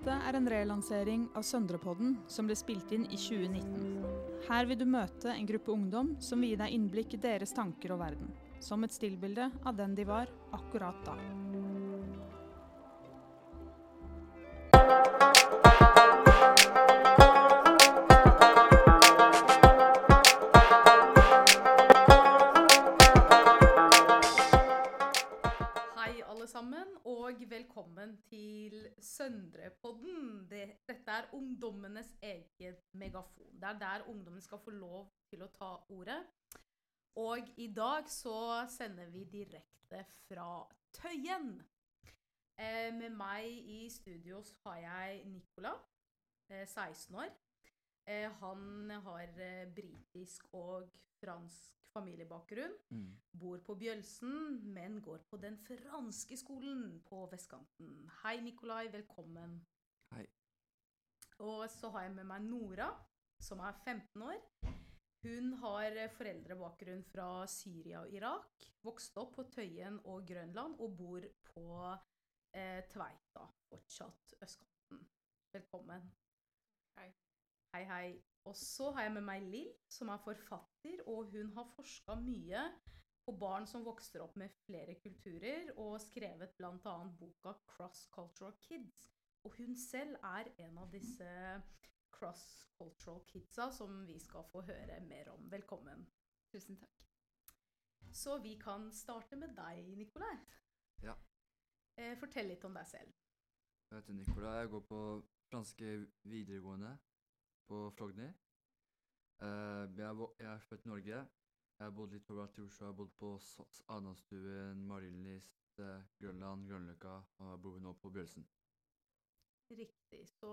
Dette er en relansering av Søndrepodden som ble spilt inn i 2019. Her vil du møte en gruppe ungdom som vil gi deg innblikk i deres tanker og verden. Som et stillbilde av den de var akkurat da. Hei, alle sammen, og velkommen til Søndrepodden. Det, dette er ungdommenes eget megafon. Det er der ungdommen skal få lov til å ta ordet. Og i dag så sender vi direkte fra Tøyen. Eh, med meg i studio har jeg Nicola, eh, 16 år. Eh, han har eh, britisk og fransk familiebakgrunn bor på Bjølsen, men går på den franske skolen på vestkanten. Hei, Nikolai. Velkommen. Og så har jeg med meg Nora, som er 15 år. Hun har foreldrebakgrunn fra Syria og Irak. Vokste opp på Tøyen og Grønland og bor på eh, Tveita, fortsatt østkanten. Velkommen. Hei. Hei, hei. Og så har jeg med meg Lill, som er forfatter, og hun har forska mye på barn som vokser opp med flere kulturer, og skrevet bl.a. boka 'Cross Cultural Kids'. Og hun selv er en av disse cross-cultural kidsa som vi skal få høre mer om. Velkommen. Tusen takk. Så vi kan starte med deg, Nikolai. Ja. Eh, fortell litt om deg selv. Jeg heter Nikolai. Jeg går på franske videregående på Frogner. Eh, jeg, er, jeg er født i Norge. Jeg har bodd litt overalt i Oslo. Jeg har bodd på Anastuen, Marienlyst, eh, Grønland, Grønløkka og jeg bor nå på Bjølsen. Riktig. Så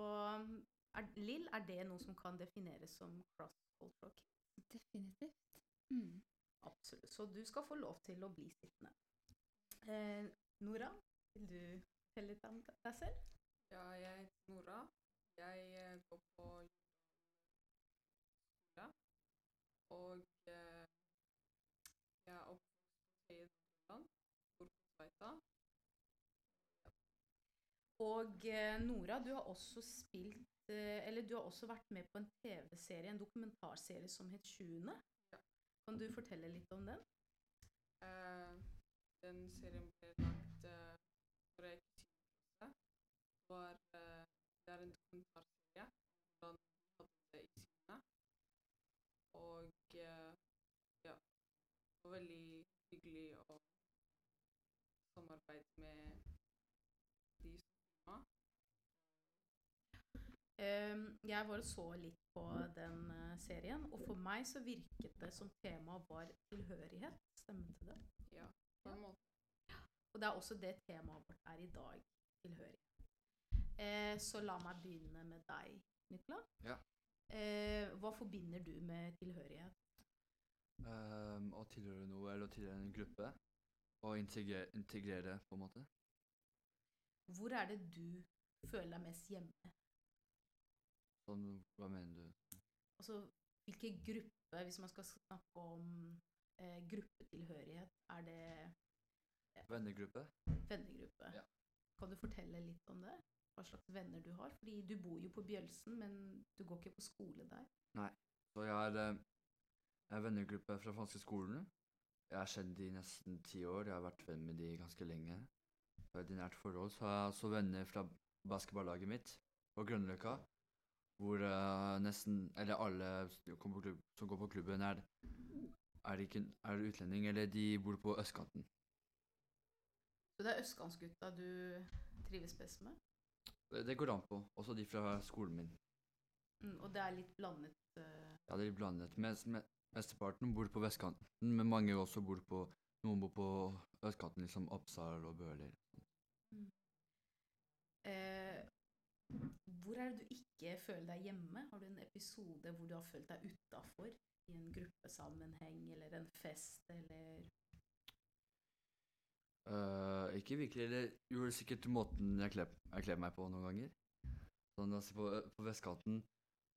er, Lill, er det noe som kan defineres som cross-cultural kid? Definitivt. Mm. Absolutt. Så du skal få lov til å bli sittende. Eh, Nora, vil du fortelle litt om deg selv? Ja, jeg heter Nora. Jeg eh, går på skole. Og eh, jeg er oppvokst i Nordland, bor på Tveita. Og eh, Nora, du har også spilt eh, Eller du har også vært med på en TV-serie, en dokumentarserie som het Sjuende. Ja. Kan du fortelle litt om den? Uh, den serien ble lagt eh, når en tid siden. Uh. Det er en dokumentarserie om hvordan i Kina. Og uh, ja, det var veldig hyggelig å samarbeide med de som kom. Eh, jeg var og så litt på den eh, serien, og for meg så virket det som temaet var tilhørighet. Stemmer det? Ja, på en måte. Og det er også det temaet vårt er i dag. Tilhørighet. Eh, så la meg begynne med deg, Nikla. Ja. Eh, hva forbinder du med tilhørighet? Um, å tilhøre noe eller å tilhøre en gruppe. Og integrere, integrere på en måte. Hvor er det du føler deg mest hjemme? Sånn, hva mener du? Altså, hvilke grupper, hvis man skal snakke om eh, gruppetilhørighet, er det Vennegruppe? vennegruppe? Ja. Kan du fortelle litt om det? Hva slags venner du har? Fordi du bor jo på Bjølsen, men du går ikke på skole der. Nei. Så jeg har eh, en vennegruppe fra franske skolen. Jeg har kjent de i nesten ti år. Jeg har vært venn med de ganske lenge. I nært forhold. Så har jeg også venner fra basketballaget mitt på Grønløkka. Hvor uh, nesten Eller alle som går på klubb, som går på klubben, er, er, ikke, er utlending, eller de bor på østkanten. Så det er østkantsgutta du trives best med? Det, det går an på. Også de fra skolen min. Mm, og det er litt blandet Uh... Ja, det er litt blandet. Mens, me, mesteparten bor på vestkanten, men mange også bor på Noen bor på østkanten, liksom Oppsal og Bøler. eh, Hvor er det du ikke føler deg hjemme? Har du en episode hvor du har følt deg utafor? I en gruppesammenheng eller en fest eller uh, ikke virkelig, eller jo, sikkert måten jeg kler, meg på noen ganger. Sånn, altså på, på vestkanten,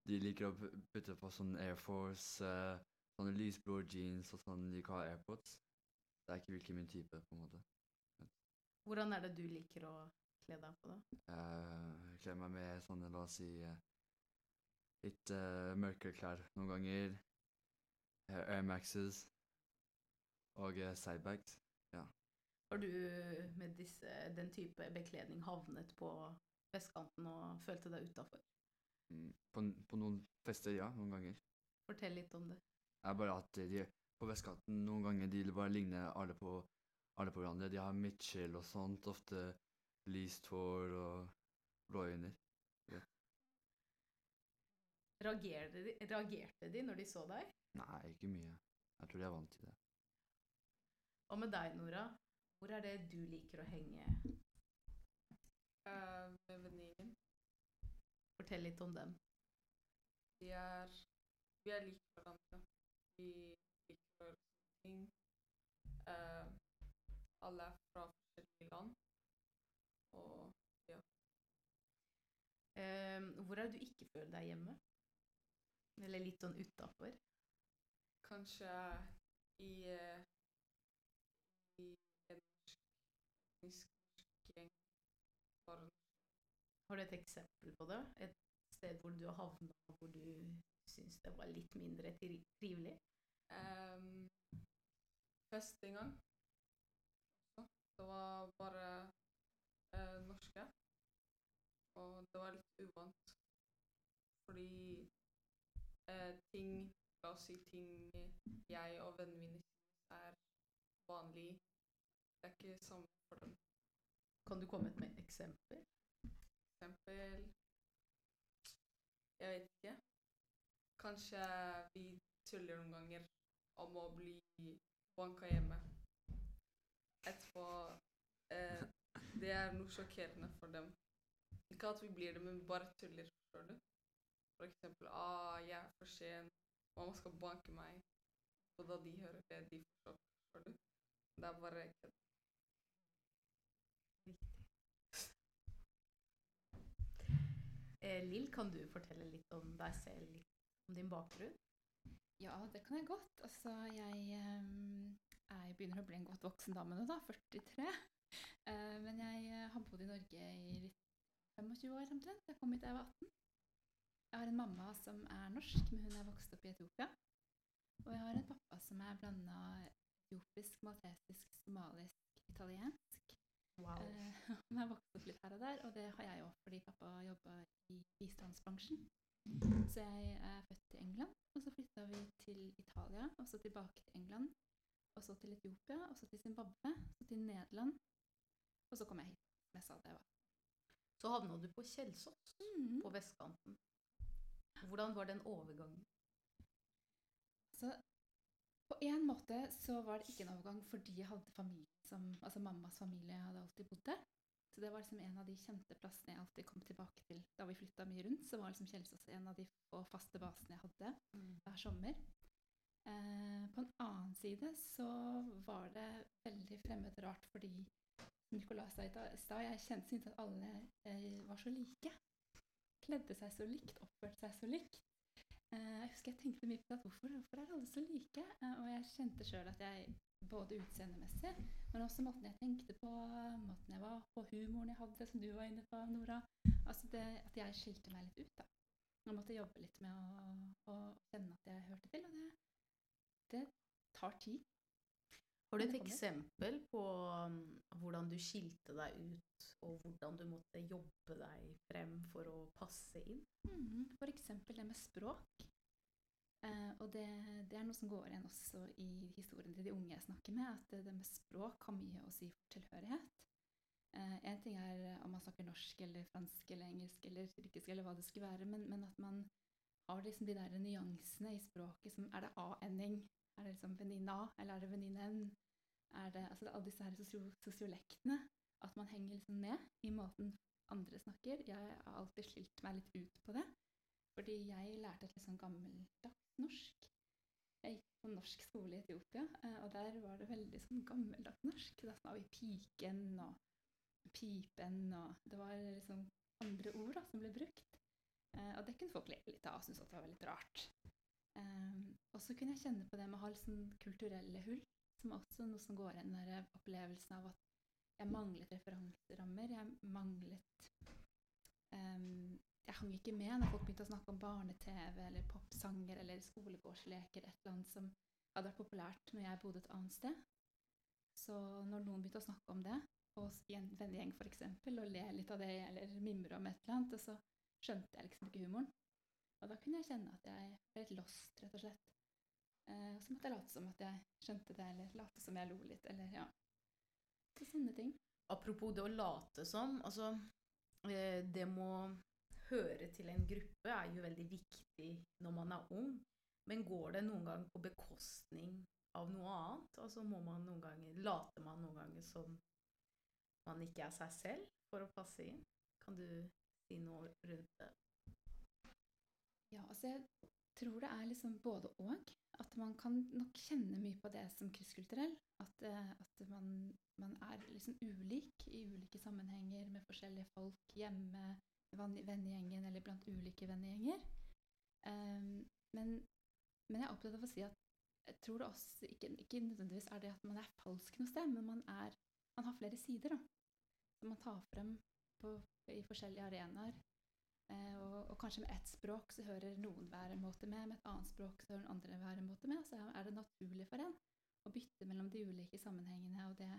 de liker å putte på sånn Air Force, uh, sånne lysblå jeans og sånn, de kan ha AirPods. Det er ikke virkelig min type, på en måte. Hvordan er det du liker å kle deg på, da? Jeg kler meg med sånne, la oss si, eh, litt uh, mørkere klær noen ganger. Eh, Air Maxes og uh, sidebags. Har du med disse, den type bekledning havnet på vestkanten og følte deg utafor? Mm. På, på noen fester, ja, noen ganger. Fortell litt om det. Det er bare at de på vestkanten noen ganger de bare ligner alle på, alle på hverandre. De har midtskill og sånt, ofte lyst hår og blå øyne. Reagerte de, reagerte de når de så deg? Nei, ikke mye. Jeg tror de er vant til det. Og med deg, Nora? Hvor er det du liker å henge? Uh, med venninnen. Fortell litt om dem. Vi er, vi er like hverandre. Vi liker å gjøre sånne ting. Uh, alle er fra forskjellige land. Og Eh, hvor er det du ikke føler deg hjemme? Eller litt sånn utafor? kanskje i, eh, i en norsk gjeng. Har du et eksempel på det? Et sted hvor du har havna hvor du syns det var litt mindre tri- trivelig? Um, fest en gang. Det var bare eh, norske. Og det var litt uvant. Fordi eh, ting La oss si ting jeg og vennene mine er vanlig. Det er ikke samme for dem. Kan du komme med et eksempel? Eksempel Jeg vet ikke. Kanskje vi tuller noen ganger om å bli banka hjemme. Etterpå eh, Det er noe sjokkerende for dem. Ikke at vi blir det, men vi bare tuller. Forstår du? For eksempel ah, 'Jeg er for sen. Mamma skal banke meg.' Og da de hører det, de sjokk. Forstår du? Det er bare kødd. Eh, Lill, kan du fortelle litt om deg selv, litt om din bakgrunn? Ja, det kan jeg godt. Altså, jeg ehm, er, begynner å bli en godt voksen dame nå, da. 43. Eh, men jeg eh, har bodd i Norge i litt 25 år omtrent. Jeg kom hit da jeg var 18. Jeg har en mamma som er norsk, men hun er vokst opp i Etiopia. Og jeg har en pappa som er blanda etiopisk, maltesisk, somalisk, italiensk. Wow. Eh, jeg har vokst opp litt her og der, og det har jeg òg fordi pappa jobba i bistandsbransjen. Så jeg er født i England, og så flytta vi til Italia, og så tilbake til England. Og så til Etiopia, og så til Zimbabwe, så til Nederland. Og så kom jeg hit. mens det var. Så havna du på Kjelsås, Mm. på vestkanten. Hvordan var den overgangen? Så på en måte så var det ikke en overgang fordi jeg hadde familie som Altså mammas familie hadde alltid bodd der. Så det var liksom en av de kjente plassene jeg alltid kom tilbake til da vi flytta mye rundt. Så var liksom Kjelsås en av de få faste basene jeg hadde hver sommer. Eh, på en annen side så var det veldig fremmed og rart fordi Nicolas sa i stad, jeg syntes at alle eh, var så like. Kledde seg så likt, oppførte seg så likt. Eh, jeg husker jeg tenkte mye på at hvorfor, hvorfor er alle så like? Eh, og jeg kjente sjøl at jeg både utseendemessig, men også måten jeg tenkte på, måten jeg var på, humoren jeg hadde, som du var inne på, Nora. Altså det, at jeg skilte meg litt ut, da. Jeg måtte jobbe litt med å, å kjenne at jeg hørte til, og det, det tar tid. Har du et eksempel på um, hvordan du skilte deg ut, og hvordan du måtte jobbe deg frem for å passe inn? Mm, eksempel det med språk. Eh, og det, det er noe som går igjen også i historien til de unge jeg snakker med, at det, det med språk har mye å si for tilhørighet. Eh, en ting er om man snakker norsk eller fransk eller engelsk eller tyrkisk eller hva det skulle være, men, men at man har liksom de der nyansene i språket som Er det a-ending? Er det liksom venninna, eller er det venninnen? Er det altså alle disse her sosio sosiolektene? At man henger liksom med i måten andre snakker. Jeg har alltid skilt meg litt ut på det. Fordi jeg lærte et litt sånn gammeldags norsk. Jeg gikk på norsk skole i Etiopia, eh, og der var det veldig sånn gammeldags norsk. Da sa vi piken og pipen, og det var liksom andre ord da, som ble brukt. Eh, og det kunne folk le litt av og synes at det var veldig rart. Eh, og så kunne jeg kjenne på det med å ha sånn kulturelle hull, som er også noe som går igjen, den opplevelsen av at jeg manglet referanserammer. Jeg manglet um, Jeg hang ikke med når folk begynte å snakke om barne-TV eller popsanger eller skolegårdsleker, et eller annet som hadde vært populært når jeg bodde et annet sted. Så når noen begynte å snakke om det, og i en vennegjeng f.eks., og le litt av det, eller mimre om et eller annet, så skjønte jeg liksom ikke humoren. Og da kunne jeg kjenne at jeg ble litt lost, rett og slett. Eh, og så måtte jeg late som at jeg skjønte det, eller late som jeg lo litt, eller ja. Så sånne ting. Apropos det å late som, altså eh, Det må høre til en gruppe er jo veldig viktig når man er ung. Men går det noen gang på bekostning av noe annet? Altså må man noen ganger Later man noen ganger som man ikke er seg selv for å passe inn? Kan du si noe rundt det? Ja, altså jeg tror det er liksom både og. At man kan nok kjenne mye på det som krysskulturell. At, eh, at man, man er liksom ulik i ulike sammenhenger med forskjellige folk hjemme, vennegjengen eller blant ulike vennegjenger. Um, men, men jeg er opptatt av å si at jeg tror det også ikke, ikke nødvendigvis er det at man er falsk noe sted, men man, er, man har flere sider, da. Som man tar frem på, i forskjellige arenaer. Eh, og, og kanskje med ett språk så hører noen være en måte med, med et annet språk så hører den andre være en måte med. Så er det naturlig for en å bytte mellom de ulike sammenhengene. Og det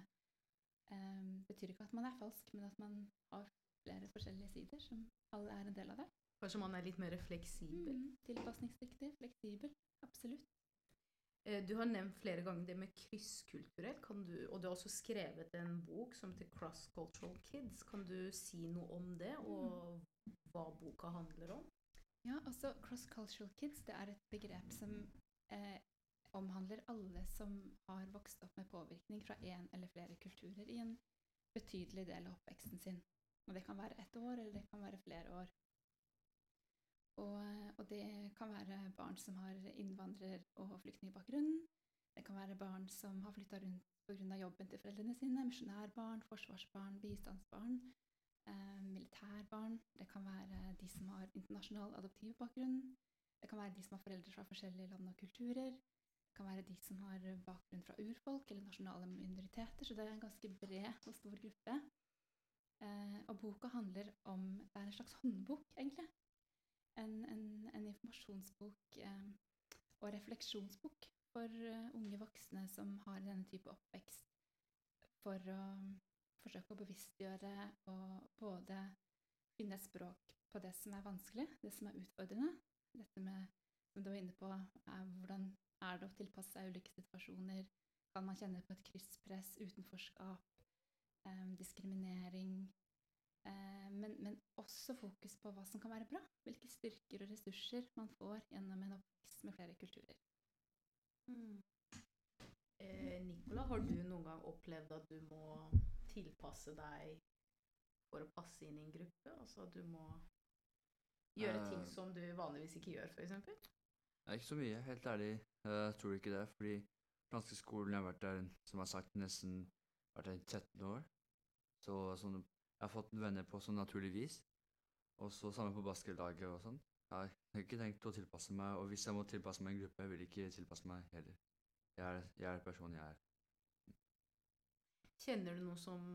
eh, betyr ikke at man er falsk, men at man har flere forskjellige sider som alle er en del av det. Kanskje man er litt mer fleksibel? Mm, tilpasningsdyktig, fleksibel. Absolutt. Eh, Du har nevnt flere ganger det med krysskulturell, du, og du har også skrevet en bok som heter Cross Cultural Kids. Kan du si noe om det, og hva boka handler om? Ja, altså Cross-cultural kids det er et begrep som eh, omhandler alle som har vokst opp med påvirkning fra én eller flere kulturer i en betydelig del av oppveksten sin. Og det kan være ett år, eller det kan være flere år. Og, eh, og det kan være barn som har innvandrer- og flyktningbakgrunn. Det kan være barn som har flytta rundt pga. jobben til foreldrene sine. Misjonærbarn, forsvarsbarn, bistandsbarn eh, militærbarn, det kan være de som har internasjonal adoptivbakgrunn, det kan være de som har foreldre fra forskjellige land og kulturer, det kan være de som har bakgrunn fra urfolk eller nasjonale minoriteter, så det er en ganske bred og stor gruppe. Eh, og boka handler om Det er en slags håndbok, egentlig. En, en, en informasjonsbok eh, og refleksjonsbok for unge voksne som har denne type oppvekst, for å forsøke å bevisstgjøre og både finne et språk på det som er vanskelig, det som er utfordrende. Dette med, som du var inne på, er hvordan er det å tilpasse seg ulike situasjoner? Kan man kjenne på et krysspress, utenforskap, eh, diskriminering? Eh, men, men også fokus på hva som kan være bra. Hvilke styrker og ressurser man får gjennom en oppvekst med flere kulturer. Eh, Nicola, har du noen gang opplevd at du må tilpasse deg for å passe inn i en gruppe? Altså at du må gjøre ting Eh. som du vanligvis ikke gjør, f.eks.? Ikke så mye, helt ærlig. Jeg tror ikke det, fordi franske skolen jeg har vært der, som jeg har sagt, nesten vært der i 13 år. Så sånn, jeg har fått venner på sånn naturlig vis. Og så sammen på basketlaget og sånn. Jeg har ikke tenkt å tilpasse meg, og hvis jeg må tilpasse meg en gruppe, vil jeg ikke tilpasse meg heller. Jeg er, jeg er personen jeg er. Kjenner du noen som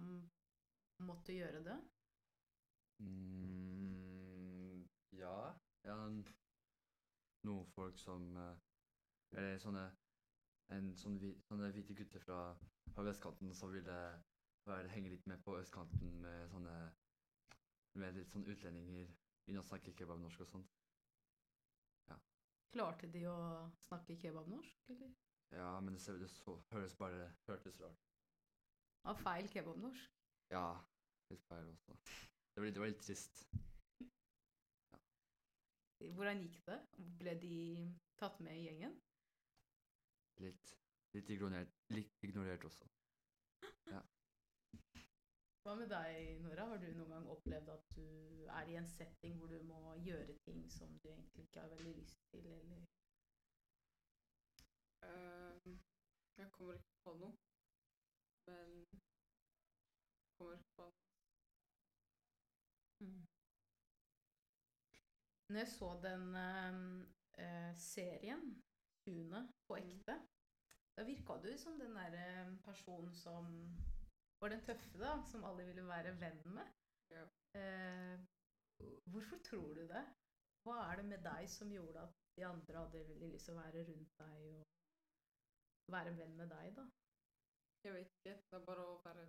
måtte gjøre det? Mm, ja. ja. noen folk som eh, Eller sånne en sånn sånne hvite gutter fra, fra vestkanten som ville være, henge litt med på østkanten med sånne med litt sånn utlendinger. Begynne å snakke kebabnorsk og sånn. Klarte de å snakke kebabnorsk, eller? Ja, men det, det så, høres bare hørtes rart Av feil kebabnorsk? Ja, litt feil også. Det var litt, det var litt trist. Hvordan gikk det? Ble de tatt med i gjengen? Litt, litt, ignorert, litt ignorert også. Hva med deg, Nora? Har du noen gang opplevd at du er i en setting hvor du må gjøre ting som du egentlig ikke har veldig lyst til, eller Uh, jeg kommer ikke på noe. Men kommer på. Mm. Når jeg så den eh, eh, serien, 'Tune på Mm. ekte, da virka du som den derre personen som var den tøffe, da, som alle ville være venn med. Ja. Eh, hvorfor tror du det? Hva er det med deg som gjorde at de andre hadde veldig lyst til å være rundt deg og være venn med deg, da? Jeg vet ikke. Det er bare å være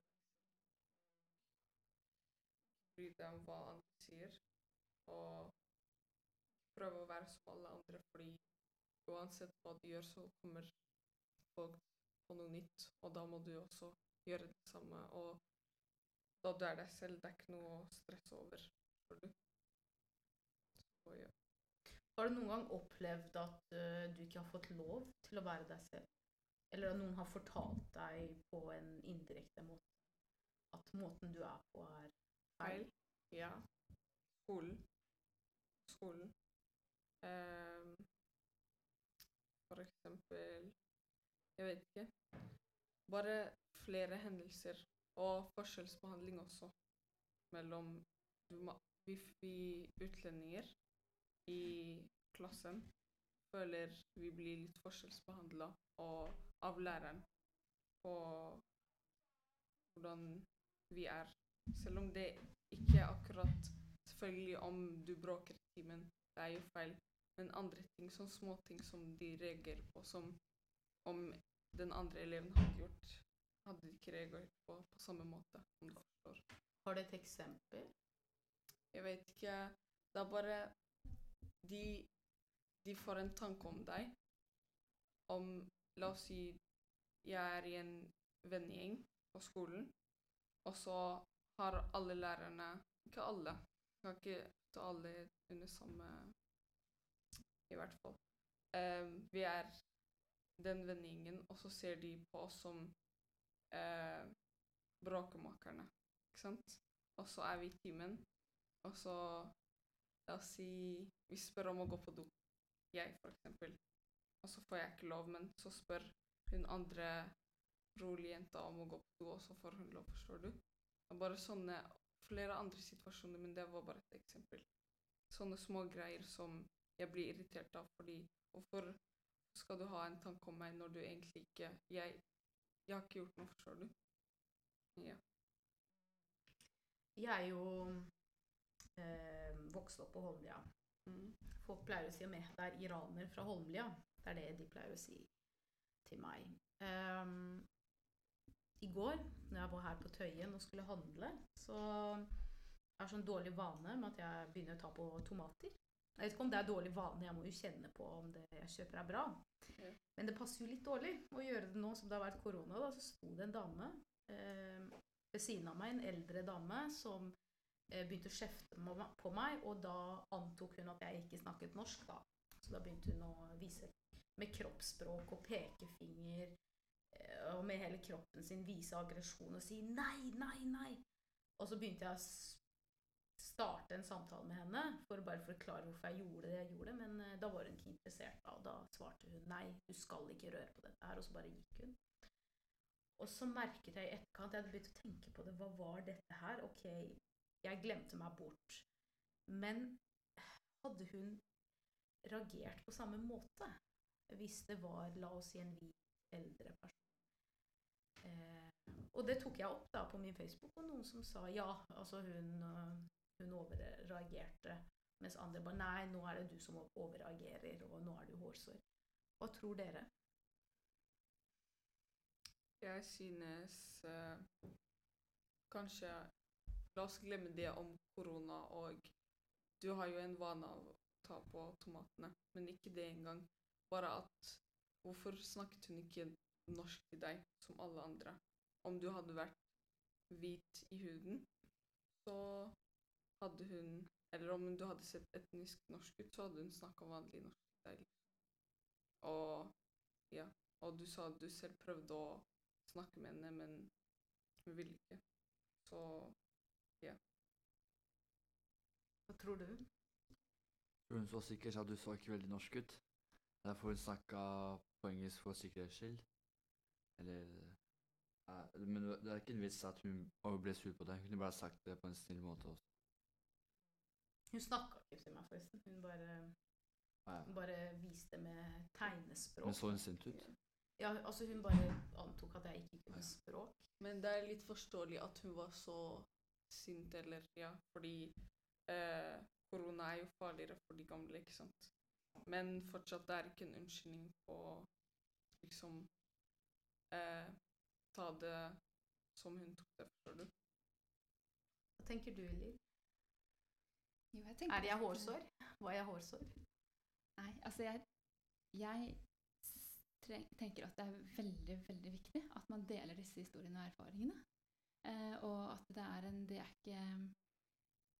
Bry deg om hva andre sier. Og prøve å være som alle andre, fordi uansett hva du gjør, så kommer folk på noe nytt, og da må du også gjøre det samme. Og da du er deg selv, det er ikke noe å stresse over. Så ja. Har du noen gang opplevd at eh, du ikke har fått lov til å være deg selv? Eller at noen har fortalt deg på en indirekte måte at måten du er på, er feil? Ja. Skolen. Skolen. Um, for eksempel Jeg vet ikke. Bare flere hendelser. Og forskjellsbehandling også. Mellom vi, vi utlendinger i klassen føler vi blir litt forskjellsbehandla av læreren på hvordan vi er. Selv om det ikke er akkurat Selvfølgelig om du bråker i timen, det er jo feil. Men andre ting, sånn småting som de reagerer på, som om den andre eleven hadde gjort, hadde de ikke reagert på på samme måte, om du forstår. Har du et eksempel? Jeg vet ikke. Det er bare de, de får en tanke om deg. Om La oss si jeg er i en vennegjeng på skolen, og så har alle lærerne Ikke alle. Jeg kan ikke ta alle under samme I hvert fall. Eh, vi er den vennegjengen, og så ser de på oss som eh, bråkemakerne. Ikke sant? Og så er vi i timen, og så La oss si vi spør om å gå på do. Jeg, for eksempel. Og så får jeg ikke lov, men så spør hun andre rolige jenta om å gå på do, og så får hun lov, forstår du? Bare sånne flere andre situasjoner, men det var bare et eksempel. Sånne små greier som jeg blir irritert av, fordi hvorfor skal du ha en tanke om meg når du egentlig ikke Jeg, jeg har ikke gjort noe, forstår du? Ja. Jeg er jo eh, vokst opp på Holmlia. Folk pleier å si om jeg er iraner fra Holmlia. Det er det de pleier å si til meg. Um, I går, når jeg var her på Tøyen og skulle handle, så jeg har sånn dårlig vane med at jeg begynner å ta på tomater. Jeg vet ikke om det er dårlig vane, jeg må jo kjenne på om det jeg kjøper er bra. Ja. Men det passer jo litt dårlig å gjøre det nå som det har vært korona. Da, så sto det en dame eh, ved siden av meg, en eldre dame, som begynte å kjefte på meg- og da antok hun at jeg ikke snakket norsk, da. Så da begynte hun å vise med kroppsspråk og pekefinger eh, og med hele kroppen sin vise aggresjon og si nei, nei, nei. Og så begynte jeg å starte en samtale med henne for å bare forklare hvorfor jeg gjorde det jeg gjorde, men eh, da var hun ikke interessert, da. Og da svarte hun nei, du skal ikke røre på dette her, og så bare gikk hun. Og så merket jeg i etterkant, jeg hadde begynt å tenke på det, hva var dette her? Ok, jeg glemte meg bort. Men hadde hun reagert på samme måte hvis det var, la oss si, en hvit eldre person? Eh, og det tok jeg opp da på min Facebook, og noen som sa ja, altså hun, øh, hun overreagerte, mens andre bare nei, nå er det du som overreagerer, og nå er du hårsår. Hva tror dere? Jeg synes uh, kanskje La oss glemme det om korona, og du har jo en vane av å ta på tomatene, men ikke det engang. Bare at Hvorfor snakket hun ikke norsk til deg som alle andre? Om du hadde vært hvit i huden, så hadde hun Eller om du hadde sett etnisk norsk ut, så hadde hun snakka vanlig norsk til deg. Og ja. Og du sa at du selv prøvde å snakke med henne, men hun ville ikke. Så Hva tror du? Hun så sikkert at du så ikke veldig norsk ut. Derfor hun snakka på engelsk for sikkerhets skyld. Eller eh, Men det det er ikke en vits at hun ble sur på deg. Hun kunne bare sagt det på en snill måte også. Hun snakka ikke til meg, forresten. Hun bare, Ja, hun bare viste med tegnespråk. Men så hun sint ut? Ja, altså hun bare antok at jeg ikke kunne språk. Men det er litt forståelig at hun var så sint, eller ja, fordi eh, korona er jo farligere for de gamle, ikke sant. Men fortsatt, det er ikke en unnskyldning på liksom eh, ta det som hun tok det, forstår du? Hva tenker du, Liv? Jo, jeg tenker Er jeg hårsår? Var jeg hårsår? Nei, altså jeg, jeg tenker at det er veldig, veldig viktig at man deler disse historiene og erfaringene. Eh, og at det er en Det er ikke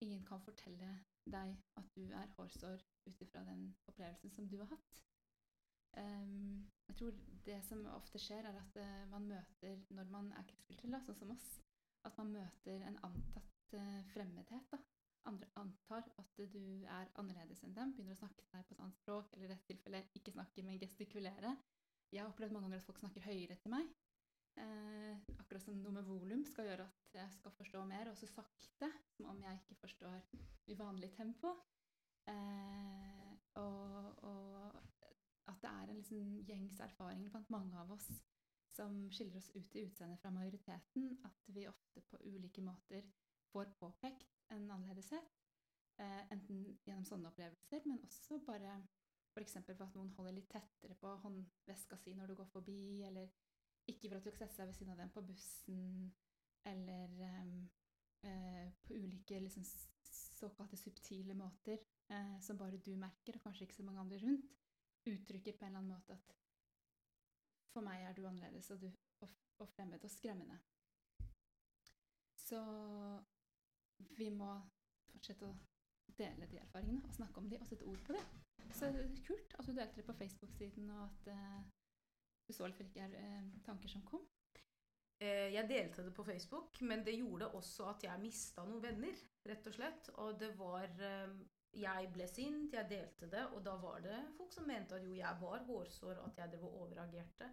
Ingen kan fortelle deg at du er hårsår ut ifra den opplevelsen som du har hatt. Um, jeg tror det som ofte skjer, er at uh, man møter, når man er kristkulturell, sånn som oss, at man møter en antatt uh, fremmedhet. da andre antar at du er annerledes enn dem, begynner å snakke til deg på et annet språk, eller i dette tilfellet ikke snakke, men gestikulere. Jeg har opplevd mange ganger at folk snakker høyere til meg. Eh, akkurat som noe med volum skal gjøre at jeg skal forstå mer, og så sakte, som om jeg ikke forstår i vanlig tempo. Eh, og, og at det er en liksom gjengs erfaring blant mange av oss som skiller oss ut i utseendet fra majoriteten, at vi ofte på ulike måter får påpekt en annerledeshet. Eh, enten gjennom sånne opplevelser, men også bare f.eks. for at noen holder litt tettere på håndveska si når du går forbi, eller ikke for at du ikke sette deg ved siden av dem på bussen, eller ehm, eh, på ulike liksom, såkalte subtile måter eh, som bare du merker, og kanskje ikke så mange andre rundt, uttrykker på en eller annen måte at for meg er du annerledes og, du, og, og fremmed og skremmende. Så vi må fortsette å dele de erfaringene og snakke om de og sette ord på det. Så kult at du delte det på Facebook-siden, og at eh, du for ikke er tanker som kom. Eh, Jeg delte det på Facebook, men det gjorde også at jeg mista noen venner, rett og slett. Og det var eh, Jeg ble sint, jeg delte det, og da var det folk som mente at jo, jeg var hårsår, at jeg drev og overreagerte.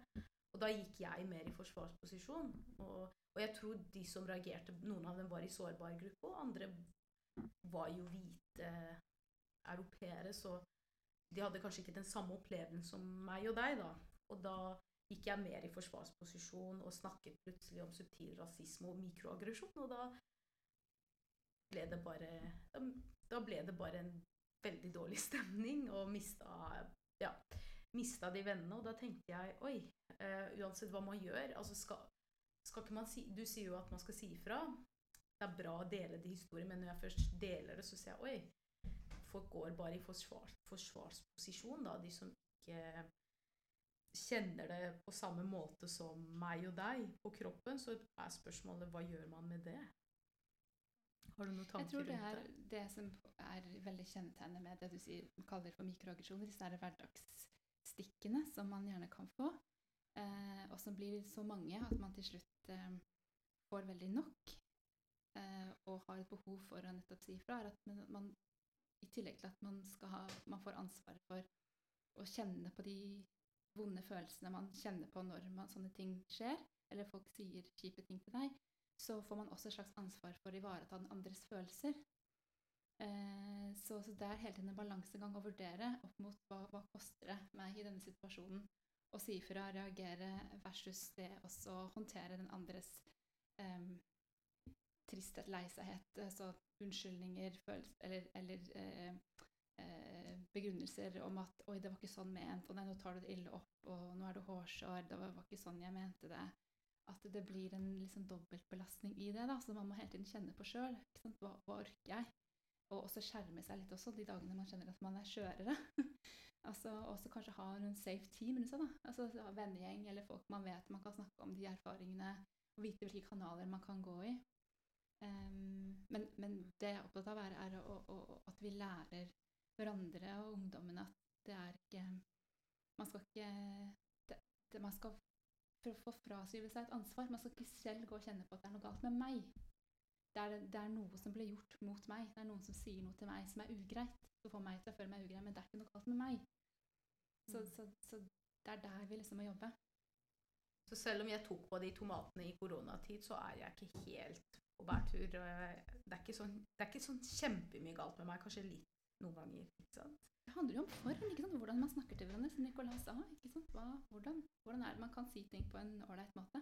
Og da gikk jeg mer i forsvarsposisjon. Og, og jeg tror de som reagerte, noen av dem var i sårbar gruppe, og andre var jo hvite europeere, så de hadde kanskje ikke den samme opplevelsen som meg og deg, da. Og da gikk jeg mer i forsvarsposisjon og snakket plutselig om subtil rasisme og mikroaggresjon, og da ble det bare da, ble det bare en veldig dårlig stemning, og mista ja, mista de vennene. Og da tenkte jeg oi, uh, uansett hva man gjør altså skal, skal ikke man si, Du sier jo at man skal si ifra. Det er bra å dele de historiene, men når jeg først deler det, så sier jeg oi, folk går bare i forsvar, forsvarsposisjon, da, de som ikke kjenner det på samme måte som meg og deg på kroppen, så er spørsmålet hva gjør man med det? Har du noen tanker rundt det Jeg tror det? er det som er veldig kjennetegnet med det du sier, kaller for mikroaggresjoner, disse hverdagsstikkene som man gjerne kan få, eh, og som blir så mange at man til slutt eh, får veldig nok, eh, og har et behov for å nettopp si ifra, er at man, i tillegg til at man, skal ha, man får ansvaret for å kjenne på de vonde følelsene man kjenner på når man, sånne ting skjer, eller folk sier kjipe ting til deg, så får man også et slags ansvar for å ivareta den andres følelser. Eh, så, så det er hele tiden en balansegang å vurdere opp mot hva, hva koster det meg i denne situasjonen å si ifra, reagere, versus det også å håndtere den andres eh, tristhet, leisehet, så unnskyldninger, følelser, eller, eller eh, eh, begrunnelser om at 'oi, det var ikke sånn ment', og 'nei, nå tar du det ille opp', og 'nå er du hårsår', 'det var, ikke sånn jeg mente det'. At det blir en liksom dobbeltbelastning i det, da, så man må hele tiden kjenne på sjøl. Hva, hva orker jeg? Og også skjerme seg litt også, de dagene man kjenner at man er skjørere. altså også kanskje ha en safe team rundt seg, da. Altså vennegjeng eller folk man vet man kan snakke om de erfaringene, og vite hvilke kanaler man kan gå i. Um, men, men det jeg er opptatt av, er, er å, å, at vi lærer hverandre og ungdommene at det er ikke Man skal ikke det, det, Man skal få frasyve seg et ansvar. Man skal ikke selv gå og kjenne på at det er noe galt med meg. Det er, det er noe som blir gjort mot meg. Det er noen som sier noe til meg som er ugreit. Som får meg til å føle meg ugrei, men det er ikke noe galt med meg. Så, Mm. så, så det er der vi liksom må jobbe. Så selv om jeg tok på de tomatene i koronatid, så er jeg ikke helt på bærtur. Det er ikke sånn, det er ikke sånn kjempemye galt med meg. Kanskje litt noen ganger. Det handler jo om form, ikke sant? hvordan man snakker til hverandre, som Nicolas sa. ikke sant? Hva, hvordan, hvordan er det man kan si ting på en ålreit måte?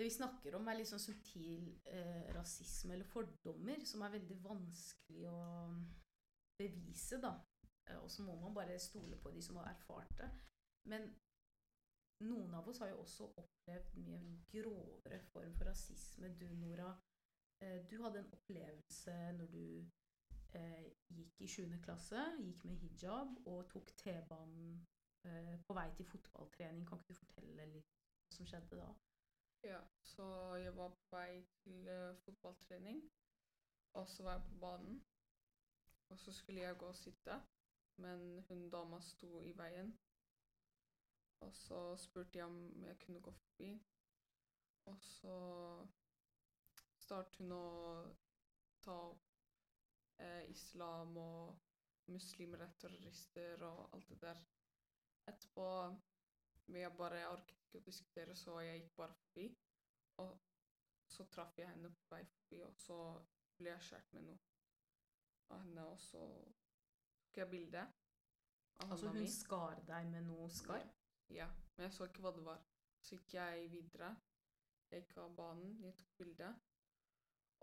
Det vi snakker om, er litt sånn subtil eh, rasisme eller fordommer, som er veldig vanskelig å bevise, da. Eh, Og så må man bare stole på de som har erfart det. Men noen av oss har jo også opplevd mye grovere form for rasisme. Du, Nora, eh, du hadde en opplevelse når du eh, gikk i 7. klasse, gikk med hijab og tok T-banen eh, på vei til fotballtrening. Kan ikke du fortelle litt hva som skjedde da? Ja, så jeg var på vei til uh, fotballtrening, og så var jeg på banen. Og så skulle jeg gå og sitte, men hun dama sto i veien. Og så spurte jeg om jeg kunne gå forbi. Og så startet hun å ta opp eh, islam og muslimer er terrorister og alt det der. Etterpå men jeg bare orket ikke å diskutere, så jeg gikk bare forbi. Og så traff jeg henne på vei forbi, og så ble jeg kjært med noe av henne, og så tok jeg bilde av Altså hånda hun mi. skar deg med noe skarpt? Ja, men jeg så ikke hva det var. Så gikk jeg videre. Jeg gikk av banen, jeg tok bilde,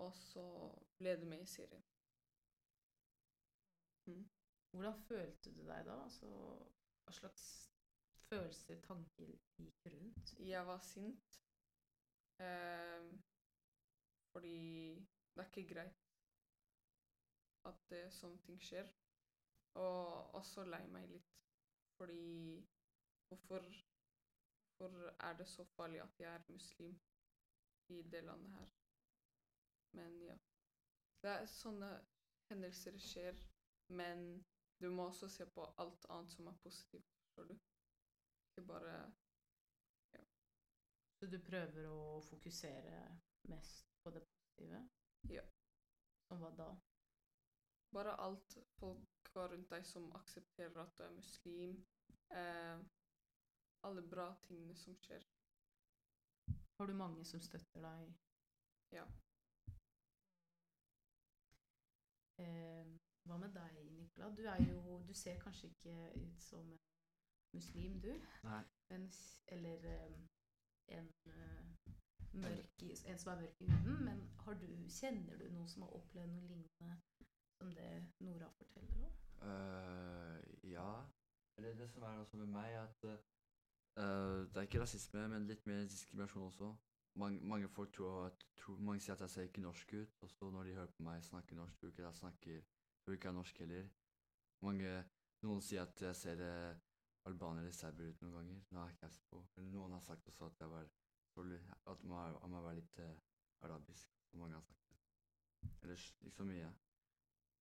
og så ble det med i serien. Mm. Hvordan følte du deg da? Altså, hva slags følelser, tanker gikk rundt? Jeg var sint. Eh, fordi det er ikke greit at det, sånne ting skjer. Og også lei meg litt. Fordi hvorfor, hvorfor er det så farlig at jeg er muslim i det landet her? Men ja. Det er sånne hendelser skjer, men du må også se på alt annet som er positivt, Tror du? Ikke bare ja. Så du prøver å fokusere mest på det positive? Ja. Som hva da? Bare alt folk har rundt deg som aksepterer at du er muslim. Eh, alle bra tingene som skjer. Har du mange som støtter deg? Ja. Eh, hva med deg, Nicola? Du er jo Du ser kanskje ikke ut som en muslim, du? Men, eller en, eh, mørk, en som er mørk i huden. Men har du, kjenner du noen som har opplevd noe lignende som det Nora forteller om? Uh, ja. Eller det som er også med meg, er at uh, det er ikke rasisme, men litt mer diskriminasjon også. Mange, mange folk tror at tror, Mange sier at jeg ser ikke norsk ut, og så når de hører på meg snakke norsk, tror ikke jeg snakker tror ikke er norsk heller. Mange, noen sier at jeg ser eh, albaner eller serber ut noen ganger. Nå har jeg caps på. Eller noen har sagt også at jeg var at man, man var litt eh, arabisk. som Mange har sagt det. Ellers ikke så mye.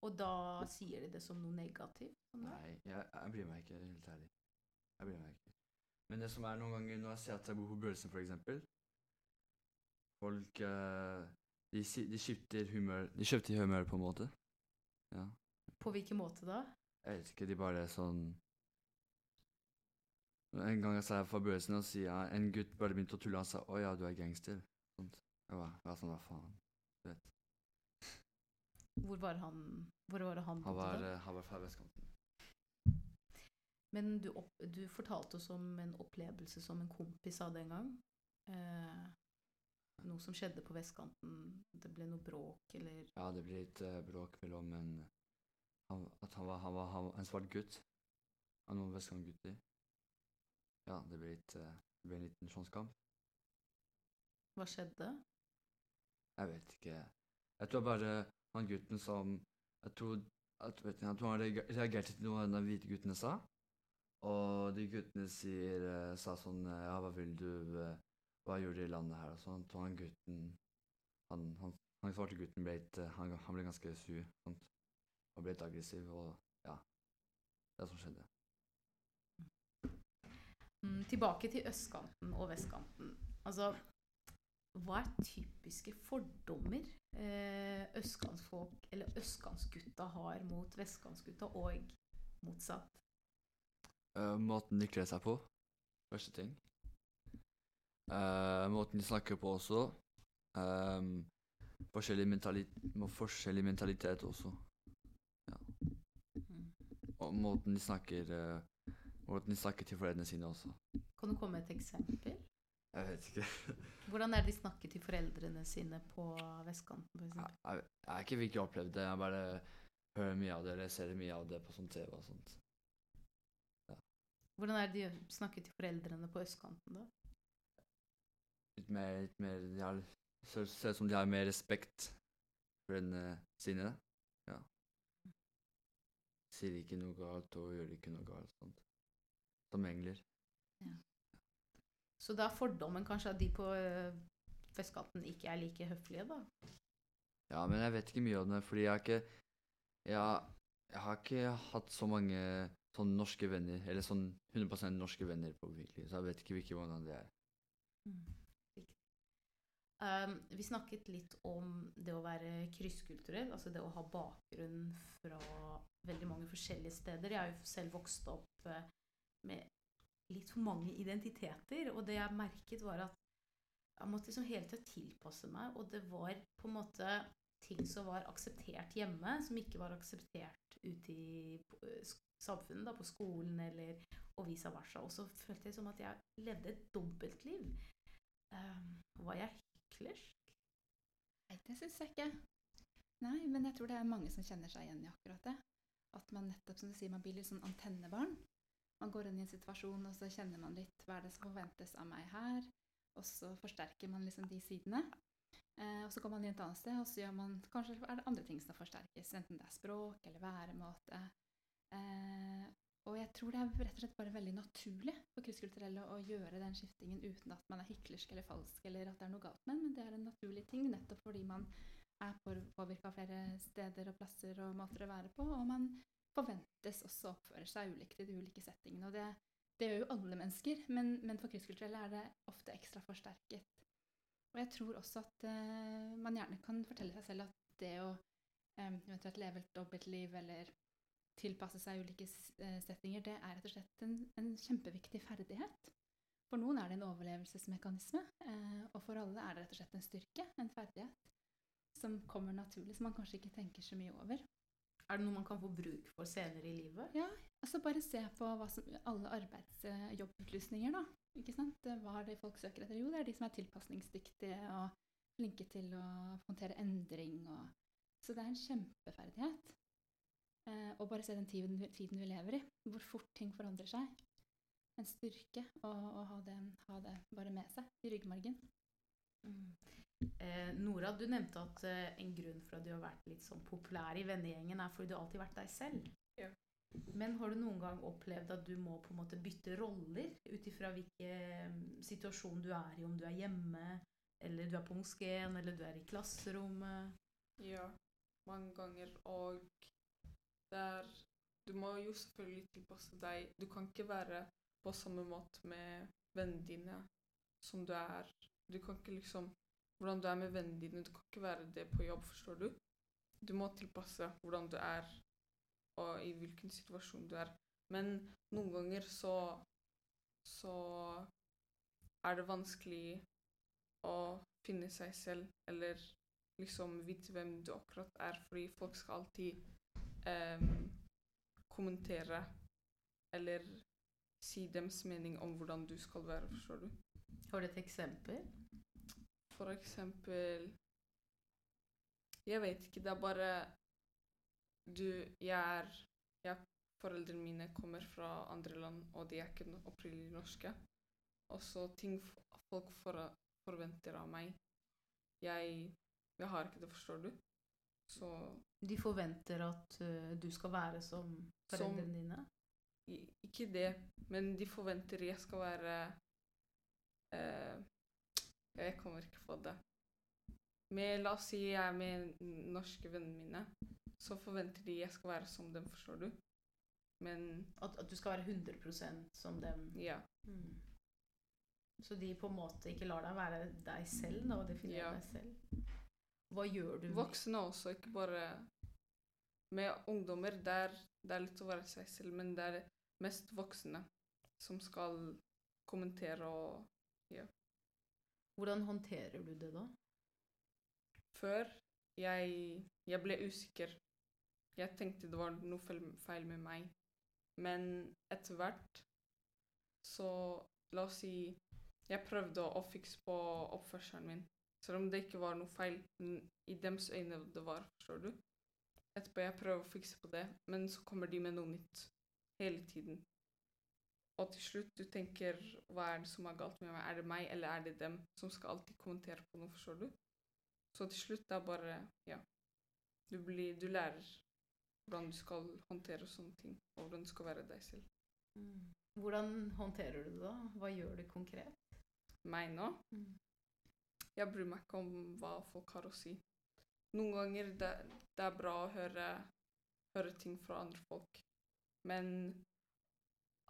Og da sier de det som noe negativt? sånn? Nei, jeg, jeg bryr meg ikke, helt ærlig. Jeg bryr meg ikke. Men det som er noen ganger når jeg ser at jeg bor på for eksempel Folk eh, de, de skifter humør De skifter humør, på en måte. Ja. På hvilken måte da? Jeg vet ikke, de bare er sånn En gang jeg sa jeg fra Børsen, og sier jeg, en gutt bare begynte å tulle. Han sa 'Å ja, du er gangster'. Sånt. Jeg var, jeg var sånn Hva faen? Du vet. Hvor var han? Hvor var det han Han var, da? eh, han var fra vestkanten. Men du, opp, du fortalte oss om en opplevelse som en kompis hadde en gang. Eh, noe som skjedde på vestkanten. Det ble noe bråk, eller Ja, det ble litt uh, bråk mellom en han, At han var, han var, han var en svart gutt av noen vestkantgutter. Ja, det ble litt uh, Det ble en liten slåsskamp. Hva skjedde? Jeg vet ikke. Jeg tror bare han gutten som Jeg tror, at, vet ikke, jeg tror han reager- reagerte til noe de hvite guttene sa. Og de guttene sier, eh, sa sånn Ja, hva vil du Hva gjør de i landet her? Og sånt. Og han gutten Han, han, han svarte gutten ble litt eh, han, han ble ganske sur. Sant? Og ble litt aggressiv. Og ja. Det er som skjedde. Mm, tilbake til østkanten og vestkanten. Altså, hva er typiske fordommer eh, østkantsfolk, eller østkantsgutta har mot vestkantsgutta, og motsatt? Uh, måten de kler seg på. Første ting. Eh, måten de snakker på også. Um, forskjellig, mentali forskjellig mentalitet også. Og måten de snakker uh, Måten de snakker til foreldrene sine også. Kan du komme med et eksempel? Jeg vet ikke. Hvordan er det de snakker til foreldrene sine på vestkanten? For Jeg, jeg, jeg har ikke virkelig opplevd det. Jeg bare hører mye av det, eller ser mye av det på sånn TV og sånt. Hvordan er det de snakker til foreldrene på østkanten, da? Litt mer, litt mer de har, Ser ut som de har mer respekt for foreldrene sine. Ja. Sier ikke noe galt og gjør ikke noe galt. sånt. Som engler. Så da er fordommen kanskje at de på øh, vestkanten ikke er like høflige, da? Ja, men jeg vet ikke mye om det, fordi jeg har ikke jeg, jeg har ikke hatt så mange sånne norske venner, eller sånn 100% norske venner på virkelig, så jeg vet ikke hvilke hvordan det er. Riktig. Um, vi snakket litt om det å være krysskulturell, altså det å ha bakgrunn fra veldig mange forskjellige steder. Jeg har jo selv vokst opp eh, med litt for mange identiteter, og det jeg merket var at jeg måtte liksom hele tida tilpasse meg, og det var på en måte ting som var akseptert hjemme, som ikke var akseptert ute i eh, samfunnet, da, på skolen eller og vice versa. Og så følte jeg som at jeg levde et dobbeltliv. Um, var jeg hyklersk? Nei, det syns jeg ikke. Nei, men jeg tror det er mange som kjenner seg igjen i akkurat det. At man nettopp, som du sier, man blir litt sånn antennebarn. Man går inn i en situasjon, og så kjenner man litt hva er det som forventes av meg her. Og så forsterker man liksom de sidene. Eh, og så går man inn et annet sted, og så gjør man Kanskje er det andre ting som forsterkes. Enten det er språk eller væremåte. Eh, og jeg tror det er rett og slett bare veldig naturlig for krysskulturelle å gjøre den skiftingen uten at man er hyklersk eller falsk eller at det er noe galt med en, men det er en naturlig ting nettopp fordi man er påvirka av flere steder og plasser og måter å være på, og man forventes også å oppføre seg ulikt i de ulike settingene. Og det, det gjør jo alle mennesker, men, men for krysskulturelle er det ofte ekstra forsterket. Og jeg tror også at uh, man gjerne kan fortelle seg selv at det å um, eventuelt leve et dobbeltliv eller tilpasse seg ulike eh, settinger, det er rett og slett en, en kjempeviktig ferdighet. For noen er det en overlevelsesmekanisme, eh, og for alle er det rett og slett en styrke, en ferdighet, som kommer naturlig, som man kanskje ikke tenker så mye over. Er det noe man kan få bruk for senere i livet? Ja, altså bare se på som, alle arbeidsjobbutlysninger, da. Ikke sant? Hva er det folk søker etter? Jo, det er de som er tilpasningsdyktige og flinke til å håndtere endring. Og, så det er en kjempeferdighet. Eh, og bare se den tiden, tiden vi lever i, hvor fort ting forandrer seg. En styrke å, å ha, det, ha det bare med seg i ryggmargen. Eh, Nora, du nevnte at eh, en grunn for at du har vært litt sånn populær i vennegjengen, er fordi du alltid har vært deg selv. Ja. Men har du noen gang opplevd at du må på en måte bytte roller ut ifra hvilken situasjon du er i, om du er hjemme, eller du er på moskeen, eller du er i klasserommet? Ja, mange ganger. Og der Du må jo selvfølgelig tilpasse deg. Du kan ikke være på samme måte med vennene dine som du er Du kan ikke liksom Hvordan du er med vennene dine, du kan ikke være det på jobb, forstår du? Du må tilpasse hvordan du er, og i hvilken situasjon du er. Men noen ganger så så er det vanskelig å finne seg selv, eller liksom vite hvem du akkurat er, fordi folk skal alltid em, kommentere eller si deres mening om hvordan du skal være, forstår du? Har du et eksempel? For eksempel Jeg vet ikke, det er bare Du, jeg er jeg, Foreldrene mine kommer fra andre land, og de er ikke opprinnelig norske. Og så ting folk for, forventer av meg jeg, jeg har ikke det, forstår du? Så De forventer at uh, du skal være som foreldrene dine? i- ikke det, men de forventer jeg skal være uh, Jeg kommer ikke på det. Men la oss si jeg er med norske vennene mine, så forventer de jeg skal være som dem, forstår du? Men At, at du skal være 100% som dem? ja. Mm. Så de på en måte ikke lar deg være deg selv da, og definere Ja. deg selv? Hva gjør du? med- Voksne også, ikke bare Med ungdommer, der det er litt å være seg selv, men det er mest voksne som skal kommentere og Hvordan håndterer du det da? Før jeg, jeg ble usikker. Jeg tenkte det var noe feil, med meg. Men etter hvert så La oss si jeg prøvde å fikse på oppførselen min. Selv om det ikke var noe feil. I dems øyne det var, forstår du. Etterpå jeg prøver å fikse på det, men så kommer de med noe nytt. Hele tiden. Og til slutt du tenker hva er det som er galt med meg? Er det meg, eller er det dem som skal alltid kommentere på noe, forstår du? Så til slutt det er bare Ja. Du, blir, du lærer hvordan du skal håndtere sånne ting, og hvordan du skal være deg selv. Hvordan håndterer du det da? Hva gjør du konkret? Meg nå? Jeg bryr meg ikke om hva folk har å si. Noen ganger det, det er bra å høre, høre ting fra andre folk, men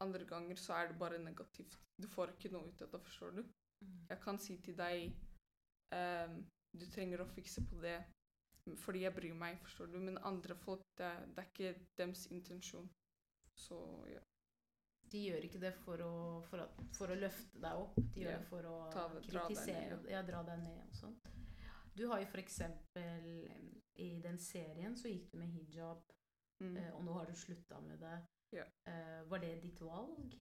andre ganger så er det bare negativt. Du får ikke noe ut av det, forstår du? Jeg kan si til deg um, du trenger å fikse på det fordi jeg bryr meg, forstår du? Men andre folk, det, det er ikke deres intensjon. Så ja. De gjør ikke det for å, for at, for å løfte deg opp. De gjør Ja. det for å Ta kritisere, dra deg ned, ja. dra deg ned og sånt. Du har jo eksempel I den serien så gikk du med hijab, Mm. eh, og nå har du slutta med det. Ja. Eh, var det ditt valg?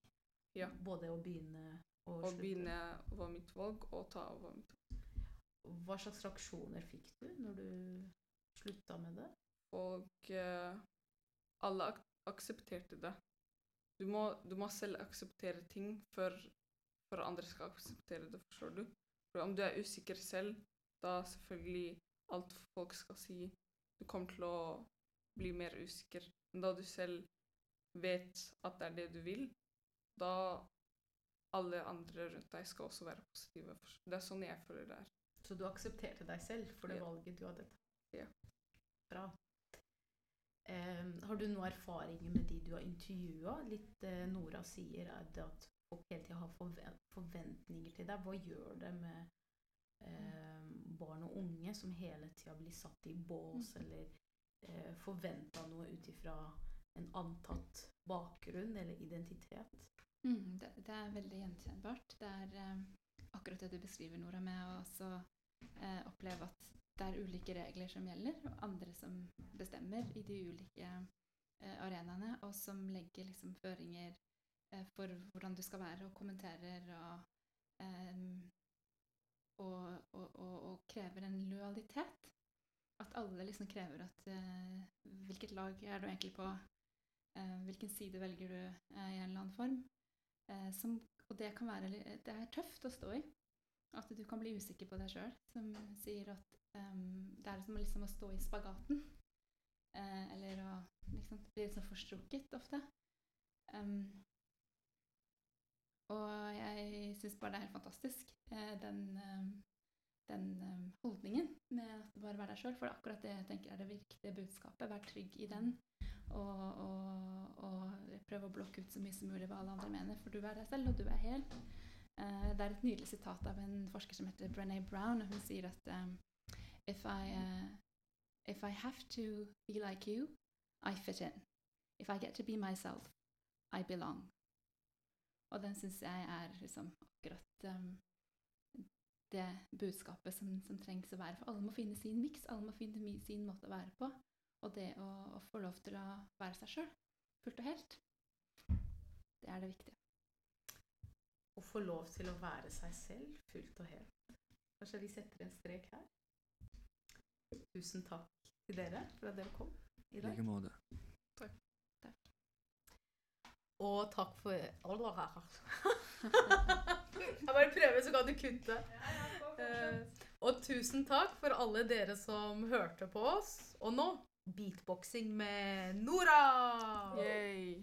Ja. Både å begynne og Å slutte? Å begynne var mitt valg, og ta var mitt valg. Hva slags reaksjoner fikk du når du slutta med det? Og uh, alle ak aksepterte det. Du må, du må selv akseptere ting før, før andre skal akseptere det, forstår du? For om du er usikker selv, da selvfølgelig alt folk skal si, du kommer til å bli mer usikker. Men da du selv vet at det er det du vil, da alle andre rundt deg skal også være positive. Det er sånn jeg føler det er. Så du aksepterte deg selv for det Ja. valget du hadde tatt? Ja. Bra. Eh, har du noen erfaringer med de du har intervjua? Litt eh, Nora sier er det at folk hele tida har forventninger til deg. Hva gjør det med eh, barn og unge som hele tida blir satt i bås Mm. eller eh, forventa noe ut ifra en antatt bakgrunn eller identitet? Mm, det, det er veldig gjenkjennbart. Det er eh, akkurat det du beskriver, Nora, med å også eh, oppleve at det er ulike regler som gjelder, og andre som bestemmer i de ulike eh, arenaene, og som legger liksom føringer eh, for hvordan du skal være, og kommenterer og, eh, og, og, og, krever en lojalitet. At alle liksom krever at eh, Hvilket lag er du egentlig på? Eh, hvilken side velger du eh, i en eller annen form? Som, og det kan være Det er tøft å stå i. At du kan bli usikker på deg sjøl. Som sier at em, det er som liksom å stå i spagaten. Eh, eller å liksom bli litt sånn forstrukket ofte. Em, og jeg syns bare det er helt fantastisk, eh, den, em, den holdningen med at bare være deg sjøl. For det er akkurat det jeg tenker er det viktige budskapet. Vær trygg i den. Og, og, og prøve å blokke ut så mye som mulig hva alle andre mener, for du er deg selv, og du er hel. Eh, det er et nydelig sitat av en forsker som heter Brené Brown. og Hun sier at if, I, uh, if I have to be like you, I fit in. If I get to be myself, I belong. Og den syns jeg er liksom akkurat um, det budskapet som, som trengs å være. For alle må finne sin miks, alle må finne sin måte å være på. Og det å, å få lov til å være seg sjøl, fullt og helt, det er det viktige. Å få lov til å være seg selv fullt og helt. Kanskje vi setter en strek her? Tusen takk til dere for at dere kom i I dag. like måte. Og takk for Jeg bare prøver, så kan du kutte. Eh, og tusen takk for alle dere som hørte på oss. Og nå beatboxing med Nora! Yay!